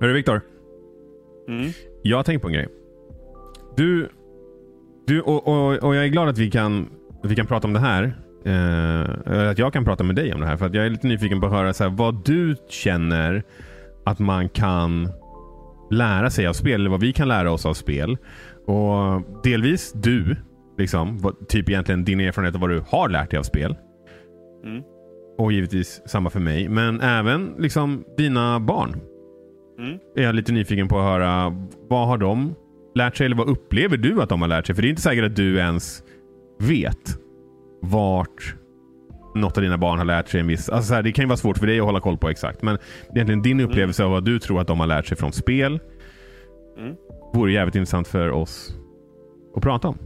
Hörru Viktor. Mm. Jag har tänkt på en grej. Du, du och, och, och jag är glad att vi kan, vi kan prata om det här. Eh, att jag kan prata med dig om det här. För jag är lite nyfiken på att höra så här, vad du känner att man kan lära sig av spel. Eller vad vi kan lära oss av spel. Och delvis du. Liksom, vad, typ egentligen din erfarenhet av vad du har lärt dig av spel. Mm. Och givetvis samma för mig. Men även liksom dina barn. Mm. Är jag lite nyfiken på att höra. Vad har de lärt sig? Eller vad upplever du att de har lärt sig? För det är inte säkert att du ens vet vart något av dina barn har lärt sig en viss... Alltså så här, det kan ju vara svårt för dig att hålla koll på exakt. Men egentligen din upplevelse av vad du tror att de har lärt sig från spel. Mm. Vore jävligt intressant för oss att prata om.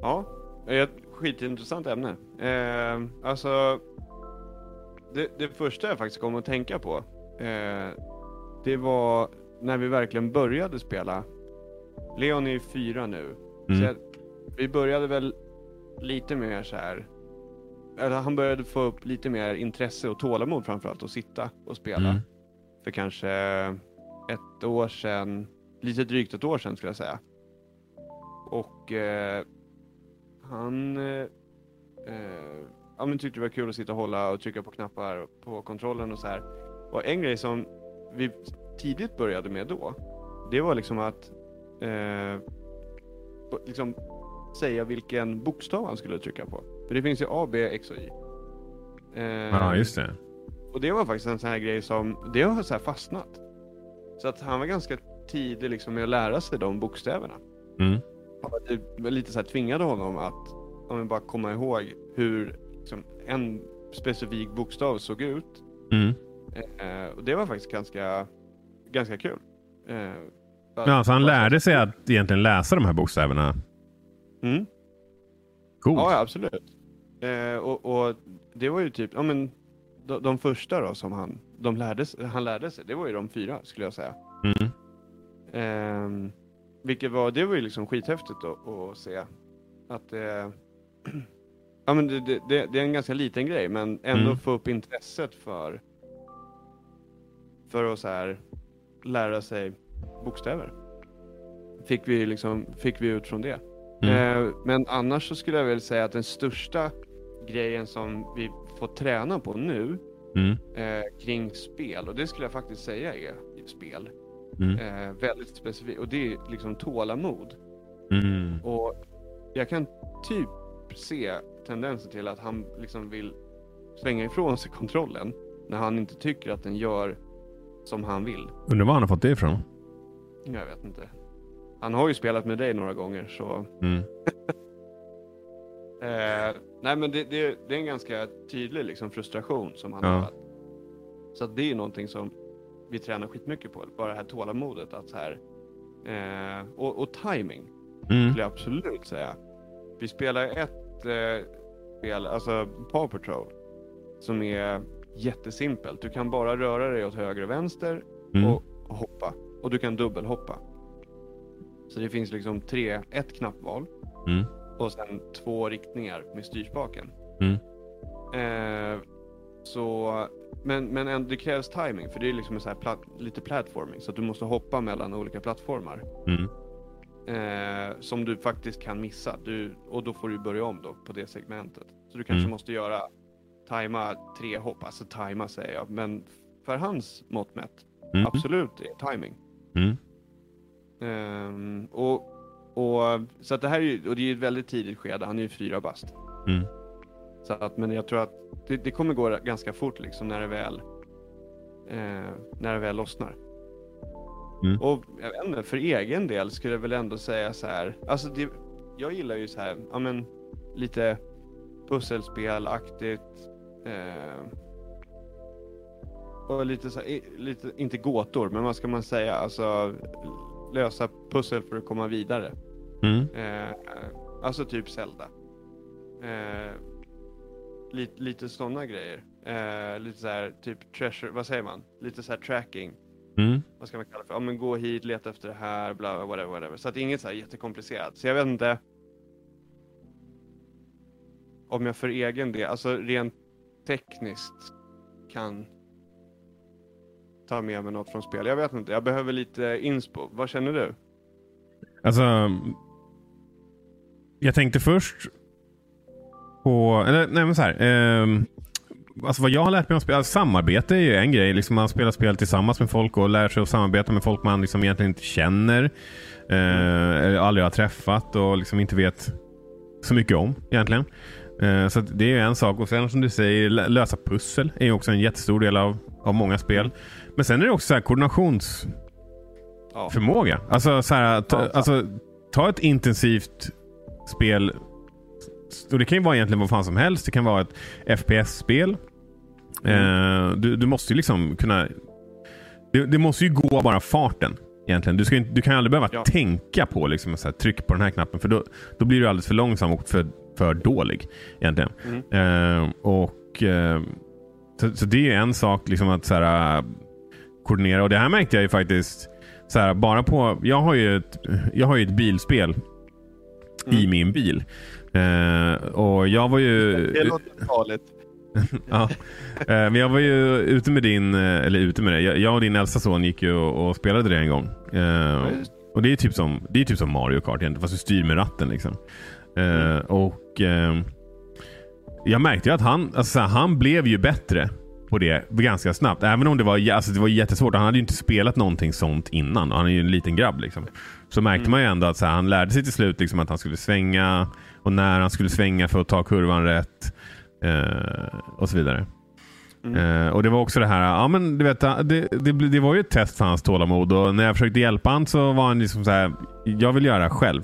Ja, det är ett skitintressant ämne. Eh, alltså, det, det första jag faktiskt kom att tänka på, eh, det var när vi verkligen började spela. Leon är ju fyra nu. Mm. Så jag, vi började väl lite mer så här. Eller han började få upp lite mer intresse och tålamod framförallt att sitta och spela. Mm. För kanske ett år sedan, lite drygt ett år sedan skulle jag säga. Och eh, han eh, eh, ja, men tyckte det var kul att sitta och hålla och trycka på knappar på kontrollen och så här. Och en grej som vi tidigt började med då, det var liksom att eh, liksom säga vilken bokstav han skulle trycka på. För det finns ju A, B, X och Y. Eh, Ja, just det. och det var faktiskt en sån här grej som, det har så fastnat. Så att han var ganska tidig liksom med att lära sig de bokstäverna. Mm. Det var lite så här tvingade honom att, om man bara komma ihåg hur liksom, en specifik bokstav såg ut. Mm. Eh, och det var faktiskt ganska, ganska kul. Eh, Ja, så han lärde sig att egentligen läsa de här bokstäverna. Mm. Coolt. Ja, ja, absolut. Eh, och, och det var ju typ, ja men de, de första då som han, de lärde, han lärde sig, det var ju de fyra skulle jag säga. Mm. Ehm, vilket var, det var ju liksom skithäftigt att, se. Att det, ja men det, det, det, det är en ganska liten grej men ändå Mm. få upp intresset för, för att så här lära sig bokstäver. Fick vi liksom, fick vi ut från det. Mm. Eh, men annars så skulle jag väl säga att den största grejen som vi får träna på nu Mm. eh, kring spel, och det skulle jag faktiskt säga är spel, Mm. eh, väldigt specifikt, och det är liksom tålamod. Mm. Och jag kan typ se tendenser till att han liksom vill svänga ifrån sig kontrollen när han inte tycker att den gör som han vill. Undrar var han har fått det ifrån? Jag vet inte. Han har ju spelat med dig några gånger så Mm. Eh, nej men det, det, det är en ganska tydlig liksom, frustration som han Ja. har haft. Så det är någonting som vi tränar skitmycket på. Bara det här tålamodet. Att så här, eh, och, och timing Mm. skulle jag absolut säga. Vi spelar ett eh, spel, alltså Paw Patrol, som är jättesimpelt. Du kan bara röra dig åt höger och vänster Mm. och, och hoppa. Och du kan dubbelhoppa. Så det finns liksom tre, ett knappval Mm. och sen två riktningar med styrspaken. Mm. Eh, så, men men det krävs timing för det är liksom så här platt, lite platforming så att du måste hoppa mellan olika plattformar. Mm. Eh, som du faktiskt kan missa. Du, och då får du börja om då på det segmentet. Så du kanske Mm. måste göra, tajma tre hopp, alltså tajma säger jag, men för hans mått mätt, Mm. absolut är timing. Mm. Ehm, och, och, så att det här är ju, och det är ju ett väldigt tidigt skede, han är ju fyra bast. Mm. Så att, men jag tror att det, det kommer gå ganska fort liksom när det väl, eh, när det väl lossnar. Mm. Och jag vet inte, för egen del skulle jag väl ändå säga så här, alltså det, jag gillar ju så här, ja men lite pusselspelaktigt. Eh, och lite så lite, inte gåtor, men vad ska man säga, alltså lösa pussel för att komma vidare. Mm. Eh, alltså typ Zelda. Eh, lite, lite sådana grejer. Eh, lite så här typ treasure, vad säger man? Lite så här tracking. Mm. Vad ska man kalla det för? Ja men gå hit, leta efter det här, bla bla, whatever, whatever. Så att det är inget så här jättekomplicerat. Så jag vet inte. Om jag för egen del, alltså rent tekniskt kan ta med mig något från spel. Jag vet inte, jag behöver lite inspo. Vad känner du? Alltså, jag tänkte först på, eller nej men så här. Eh, alltså vad jag har lärt mig om spel, alltså, samarbete är ju en grej. Liksom man spelar spel tillsammans med folk och lär sig att samarbeta med folk man liksom egentligen inte känner. Eh, eller aldrig har träffat och liksom inte vet så mycket om egentligen. Eh, så det är en sak. Och sen som du säger, lösa pussel är också en jättestor del av, av många spel. Men sen är det också så här koordinationsförmåga. Ja. Alltså, så här, ta, alltså, ta ett intensivt spel. Och det kan ju vara egentligen vad fan som helst. Det kan vara ett FPS-spel. Mm. Eh, du, du måste ju liksom kunna... Det, det, måste ju gå bara farten. Egentligen. Du, ska inte, du kan aldrig behöva ja. tänka på liksom, så här, tryck på den här knappen. För då, då blir du alldeles för långsam och för, för dålig. Egentligen. Mm. Eh, och eh, så, så, det är en sak liksom att så här, koordinera. Och det här märkte jag ju faktiskt. Så här, bara på, jag har ju ett, jag har ju ett bilspel mm. i min bil. Eh, och jag var ju... Det låter farligt. ja. Eh, men jag var ju ute med din, eh, eller ute med det. Jag och din äldsta son gick ju och, och spelade det en gång. Eh, och det är typ som, det är typ som Mario Kart egentligen, fast du styr med ratten liksom. Mm. Och jag märkte ju att han, alltså, han blev ju bättre på det ganska snabbt. Även om det var, alltså, det var jättesvårt. Han hade ju inte spelat någonting sånt innan. Han är ju en liten grabb. Liksom. Så märkte mm. man ju ändå att här, han lärde sig till slut liksom, att han skulle svänga och när han skulle svänga för att ta kurvan rätt. Eh, och så vidare. Mm. Eh, och det var också det här, ja men du vet, det, det, det, var ju ett test för hans tålamod och när jag försökte hjälpa honom så var han liksom så här, jag vill göra själv.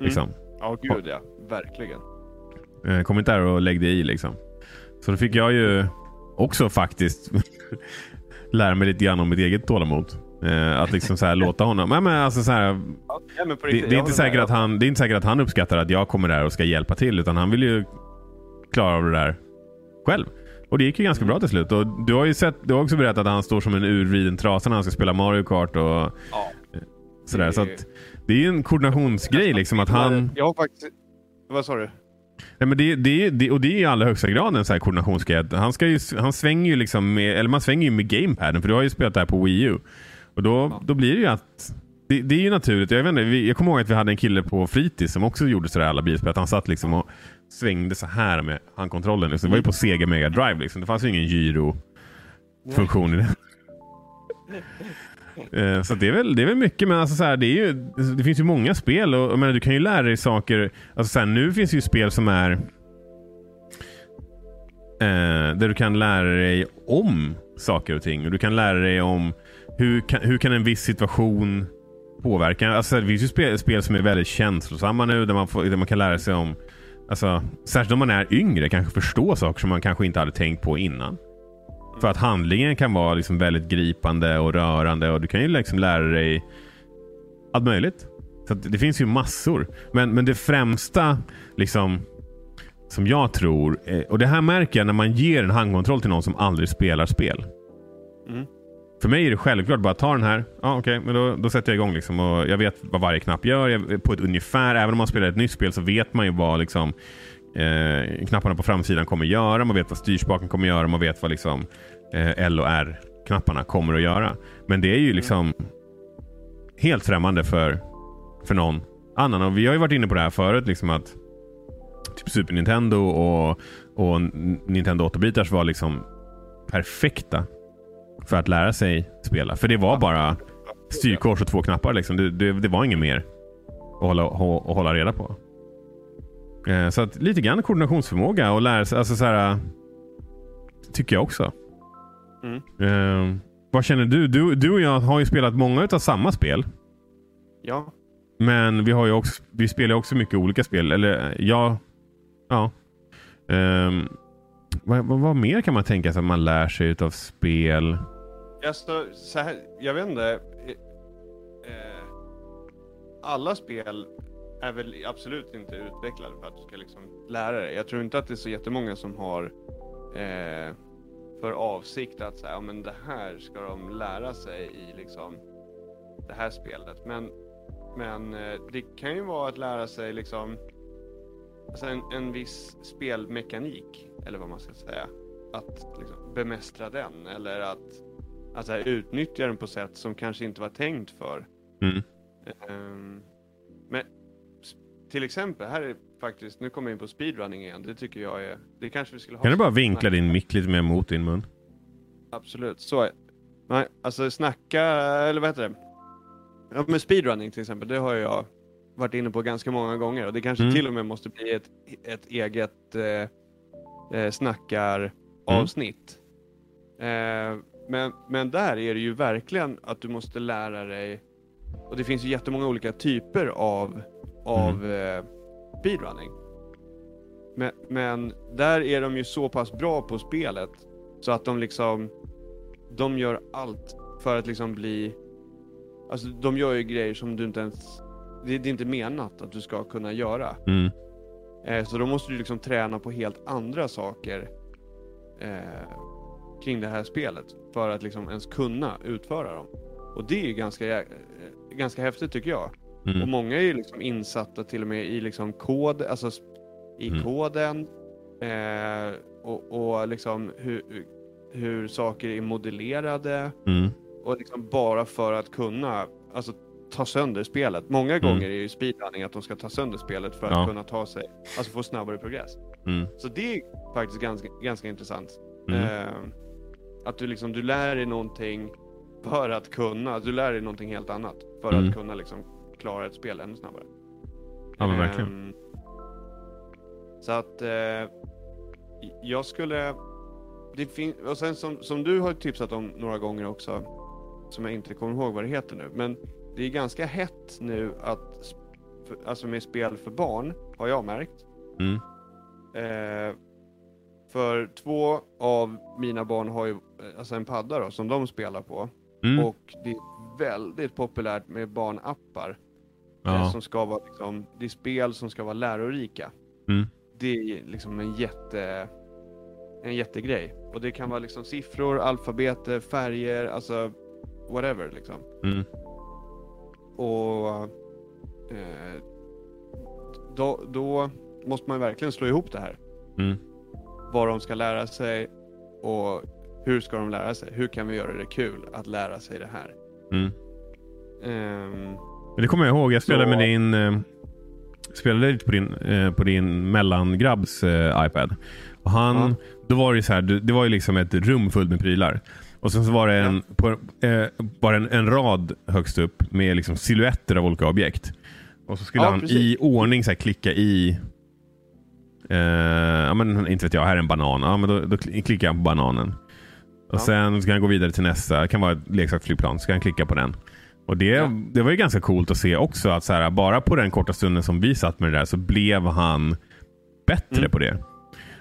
Mm. Ja, gud ja. Verkligen. Eh, kom inte där och lägg dig i liksom. Så då fick jag ju också faktiskt lära mig lite grann om mitt eget tålamod. Eh, att liksom så här, låta honom... Men, men alltså så här, ja, det, det, är inte säkert att han, det är inte säkert att han uppskattar att jag kommer där och ska hjälpa till. Utan han vill ju klara av det där själv. Och det gick ju ganska mm. bra till slut. Och du har ju sett, du har också berättat att han står som en urvriden trasa när han ska spela Mario Kart. Och, ja. Sådär. Det... Så att, det är ju en koordinationsgrej liksom att han... Jag har faktiskt... Vad sa du? Nej, men det, det, det, och det är i allra högsta grad en så här koordinationsgrej. Han, ska ju, han svänger ju liksom med, eller man svänger ju med gamepaden för du har ju spelat det här på Wii U. Och då, ja. då blir det ju att det, det, är ju naturligt. Jag, vet inte, jag kommer ihåg att vi hade en kille på fritids som också gjorde sådär alla bilspel. Han satt liksom och svängde så här med handkontrollen. Liksom. Det var ju på Sega Mega Drive. Liksom. Det fanns ju ingen gyro-funktion i det. Eh, så det är, väl, det är väl mycket, men alltså så här, det, är ju, det finns ju många spel och men du kan ju lära dig saker. Alltså så här, nu finns det ju spel som är eh, där du kan lära dig om saker och ting. Och du kan lära dig om hur kan, hur kan en viss situation påverka. Alltså, det finns ju spel, spel som är väldigt känslosamma nu där man, får, där man kan lära sig om Alltså, särskilt om man är yngre, kanske förstå saker som man kanske inte hade tänkt på innan. För att handlingen kan vara liksom väldigt gripande och rörande och du kan ju liksom lära dig allt möjligt. Så det finns ju massor. Men, men det främsta liksom som jag tror, och det här märker jag när man ger en handkontroll till någon som aldrig spelar spel. Mm. För mig är det självklart bara ta den här. Ja, Okej, okay, men då, då sätter jag igång. Liksom, och jag vet vad varje knapp gör jag, på ett ungefär. Även om man spelar ett nytt spel så vet man ju vad liksom, eh, knapparna på framsidan kommer göra. Man vet vad styrspaken kommer göra. Man vet vad liksom, Eh, L och R-knapparna kommer att göra. Men det är ju liksom helt främmande för, för någon annan. Och Vi har ju varit inne på det här förut. Liksom att typ Super Nintendo och, och Nintendo 8-bitars var liksom perfekta för att lära sig spela. För det var bara styrkors och två knappar. Liksom. Det, det, det var inget mer att hålla, att hålla reda på. Eh, så att lite grann koordinationsförmåga och lära sig. Alltså så här, tycker jag också. Mm. Eh, vad känner du? du? Du och jag har ju spelat många av samma spel. Ja. Men vi, har ju också, vi spelar också mycket olika spel. Eller ja. ja. Um, vad, vad, vad, mer kan man tänka sig att man lär sig av spel? Alltså, så här, jag vet inte. Eh, alla spel är väl absolut inte utvecklade för att du ska liksom lära dig. Jag tror inte att det är så jättemånga som har eh, för avsikt att säga, ja men det här ska de lära sig i liksom det här spelet. Men, men eh, det kan ju vara att lära sig liksom alltså en, en viss spelmekanik, eller vad man ska säga. Att liksom, bemästra den, eller att att så här, utnyttja den på sätt som kanske inte var tänkt för. Mm. Ehm, men till exempel, här är faktiskt, nu kommer jag in på speedrunning igen, det tycker jag är, det kanske vi skulle ha. Kan du bara vinkla din mick lite mer mot din mun? Absolut, så är Nej, alltså snacka, eller vad heter det? Ja, men speedrunning till exempel, det har jag varit inne på ganska många gånger och det kanske Mm. till och med måste bli ett, ett eget eh, eh, snackaravsnitt. Eh, men, men där är det ju verkligen att du måste lära dig, och det finns ju jättemånga olika typer av, av eh, speedrunning. Men, men där är de ju så pass bra på spelet så att de liksom de gör allt för att liksom bli... Alltså de gör ju grejer som du inte ens... Det, det är inte menat att du ska kunna göra. Mm. Eh, så då måste du liksom träna på helt andra saker eh, kring det här spelet för att liksom ens kunna utföra dem. Och det är ju ganska, eh, ganska häftigt tycker jag. Och Mm. många är ju liksom insatta till och med i liksom kod, alltså i Mm. koden eh, och, och liksom hur, hur saker är modellerade Mm. och liksom bara för att kunna alltså, ta sönder spelet. Många Mm. gånger är ju speedrunning att de ska ta sönder spelet för att Ja. kunna ta sig, alltså få snabbare progress. Mm. Så det är faktiskt ganska, ganska intressant. Mm. Eh, att du liksom, du lär dig någonting för att kunna, du lär dig någonting helt annat för att kunna liksom klara ett spel ännu snabbare. Ja, men verkligen. Ehm, så att eh, jag skulle, det fin- och sen som, som du har tipsat om några gånger också, som jag inte kommer ihåg vad det heter nu, men det är ganska hett nu att, alltså med spel för barn, har jag märkt. Mm. Eh, för två av mina barn har ju eh, alltså en padda då, som de spelar på. Mm. Och det är väldigt populärt med barnappar. Eh, Ja. Som ska vara liksom, det är spel som ska vara lärorika. Mm. Det är liksom en jätte, en jättegrej. Och det kan vara liksom siffror, alfabeter, färger, alltså whatever liksom. Mm. Och eh, då, då måste man verkligen slå ihop det här. Mm. Vad de ska lära sig och hur ska de lära sig? Hur kan vi göra det kul att lära sig det här? Mm. Ehm, Men det kommer jag ihåg. Jag spelade Så- med din eh, spelade lite på din, eh, på din mellangrabbs eh, iPad. Och han, Ja. Då var det så här, det var ju liksom ett rum fullt med prylar. Och sen så var det en, på, eh, bara en, en rad högst upp med liksom silhuetter av olika objekt. Och så skulle Ja, han precis. i ordning så här, klicka i eh, ja, men, inte vet jag, här är en banan. Ja, men då, då kli- klickar han på bananen. Och Ja. Sen ska han gå vidare till nästa. Det kan vara ett leksaksflygplan. Så ska han klicka på den. Och det, Ja. det var ju ganska coolt att se också att så här, bara på den korta stunden som vi satt med det där så blev han bättre Mm. på det.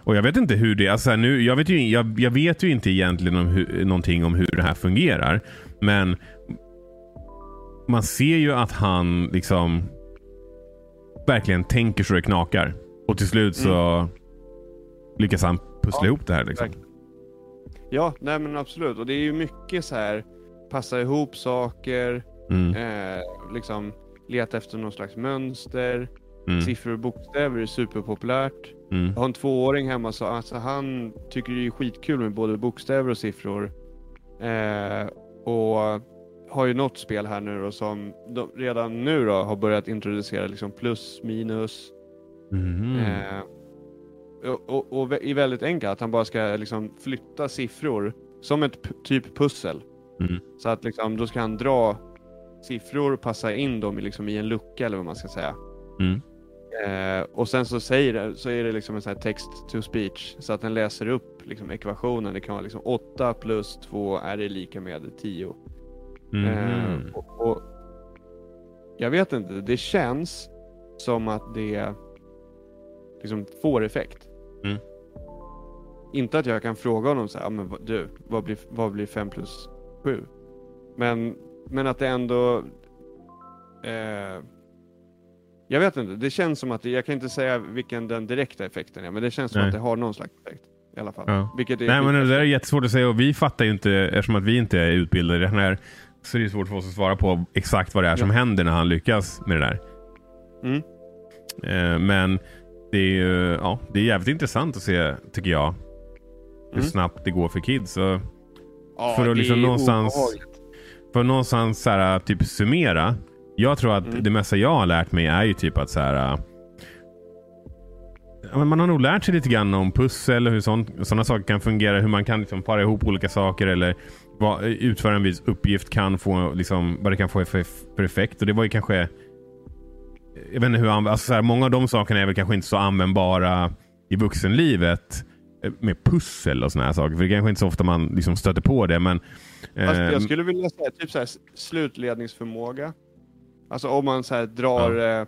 Och jag vet inte hur det, alltså nu, jag, vet ju, jag, jag vet ju inte egentligen om hur, någonting om hur det här fungerar. Men man ser ju att han liksom verkligen tänker så det knakar. Och till slut så lyckas han pussla Ja, ihop det här. Liksom. Ja, nej men absolut. Och det är ju mycket så här passa ihop saker, Mm, eh, liksom leta efter någon slags mönster. mm, Siffror och bokstäver är superpopulärt. mm, Jag har en tvååring hemma så alltså, han tycker det är skitkul med både bokstäver och siffror. Eh, och har ju något spel här nu då som de, redan nu då har börjat introducera liksom plus, minus. mhm. Eh, och, och, och är väldigt enkelt, att han bara ska liksom flytta siffror som ett typ pussel. Mm. Så att liksom, då ska han dra siffror, passa in dem i, liksom, i en lucka eller vad man ska säga. Mm. Eh, och sen så, säger det, så är det liksom en sån här text to speech så att den läser upp liksom, ekvationen. Det kan vara liksom 8 plus 2 är det lika med 10. Mhm. Eh, och, och, jag vet inte, det känns som att det liksom får effekt. Mm. Inte att jag kan fråga honom så här, "Ja, men vad- du, vad blir, vad blir 5 plus 7? Men, men att det ändå... Eh, jag vet inte, det känns som att, det, jag kan inte säga vilken den direkta effekten är, men det känns som Nej. att det har någon slags effekt. I alla fall. Ja. Vilket är Nej, men det där är jättesvårt att säga och vi fattar ju inte, eftersom att vi inte är utbildade i det här, så är det svårt för oss att svara på exakt vad det är som Ja. händer när han lyckas med det där. Mm. Eh, men det är ju ja, det är jävligt intressant att se, tycker jag, hur Mm. snabbt det går för kids. Och Ja, för att liksom någonstans, obehagligt. för någonstans så här, typ summera. Jag tror att Mm. det mesta jag har lärt mig är ju typ att så här. äh, Man har nog lärt sig lite grann om pussel och hur sådana saker kan fungera. Hur man kan liksom para ihop olika saker eller vad, utföra en viss uppgift kan få, liksom, vad det kan få för, effekt. Och det var ju kanske jag vet inte hur alltså så här, Många av de sakerna är väl kanske inte så användbara i vuxenlivet. Eh, Med pussel och såna här saker. För det kanske inte så ofta man liksom stöter på det. Men, eh, jag skulle vilja säga typ så här, slutledningsförmåga. Alltså om man så drar, eh,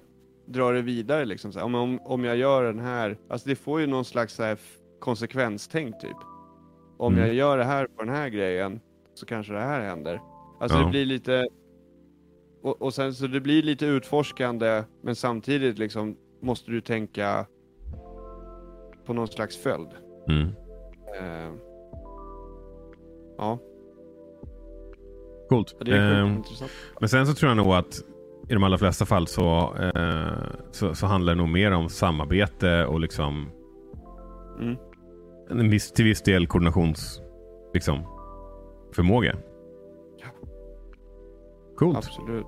drar det vidare liksom. Så om, om, om jag gör den här, alltså det får ju någon slags så här, konsekvenstänk typ. Om Mm. jag gör det här på den här grejen så kanske det här händer. Alltså Ja. det blir lite, och, och sen så det blir lite utforskande men samtidigt liksom måste du tänka på någon slags följd. Mm. Eh, ja, Coolt. sjukt intressant. Men sen så tror jag nog att i de allra flesta fall så, eh, så, så handlar det nog mer om samarbete och liksom Mm. en viss, till viss del koordinations liksom, förmåga. Ja. Coolt. Absolut.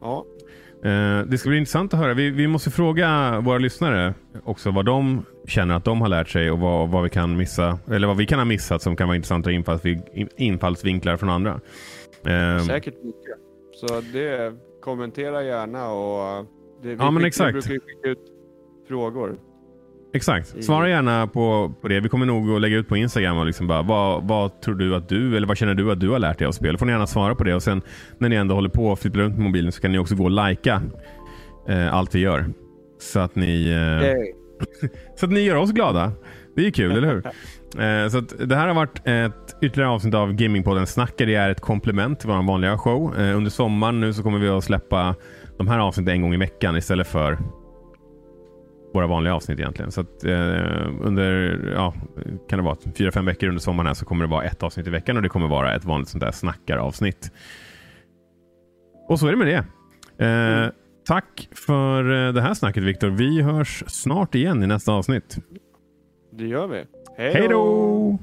Ja, Eh, det ska bli intressant att höra. Vi, vi måste fråga våra lyssnare också vad de känner att de har lärt sig och vad, vad vi kan missa eller vad vi kan ha missat som kan vara intressanta infallsvin- infallsvinklar från andra. Eh, säkert mycket. Så det, kommentera gärna och det, vi Ja, men exakt. Brukar skicka ut frågor. Exakt. Svara gärna på, på det. Vi kommer nog att lägga ut på Instagram och liksom bara vad, vad tror du att du eller vad känner du att du har lärt dig av spel? får ni gärna svara på det och sen när ni ändå håller på och flyttar runt med mobilen så kan ni också gå och likea eh, allt vi gör. Så att ni eh. så att ni gör oss glada. Det är ju kul, eller hur? Eh, så att det här har varit ett ytterligare avsnitt av Gamingpodden Snackar. Det är ett komplement till vår vanliga show. Eh, under sommaren nu så kommer vi att släppa de här avsnitten en gång i veckan istället för våra vanliga avsnitt egentligen. Så att, eh, under, ja, kan det vara fyra, fem veckor under sommaren här så kommer det vara ett avsnitt i veckan och det kommer vara ett vanligt sånt där snackaravsnitt. Och så är det med det. Eh, Tack för eh, det här snacket Viktor. Vi hörs snart igen i nästa avsnitt. Det gör vi. Hej då!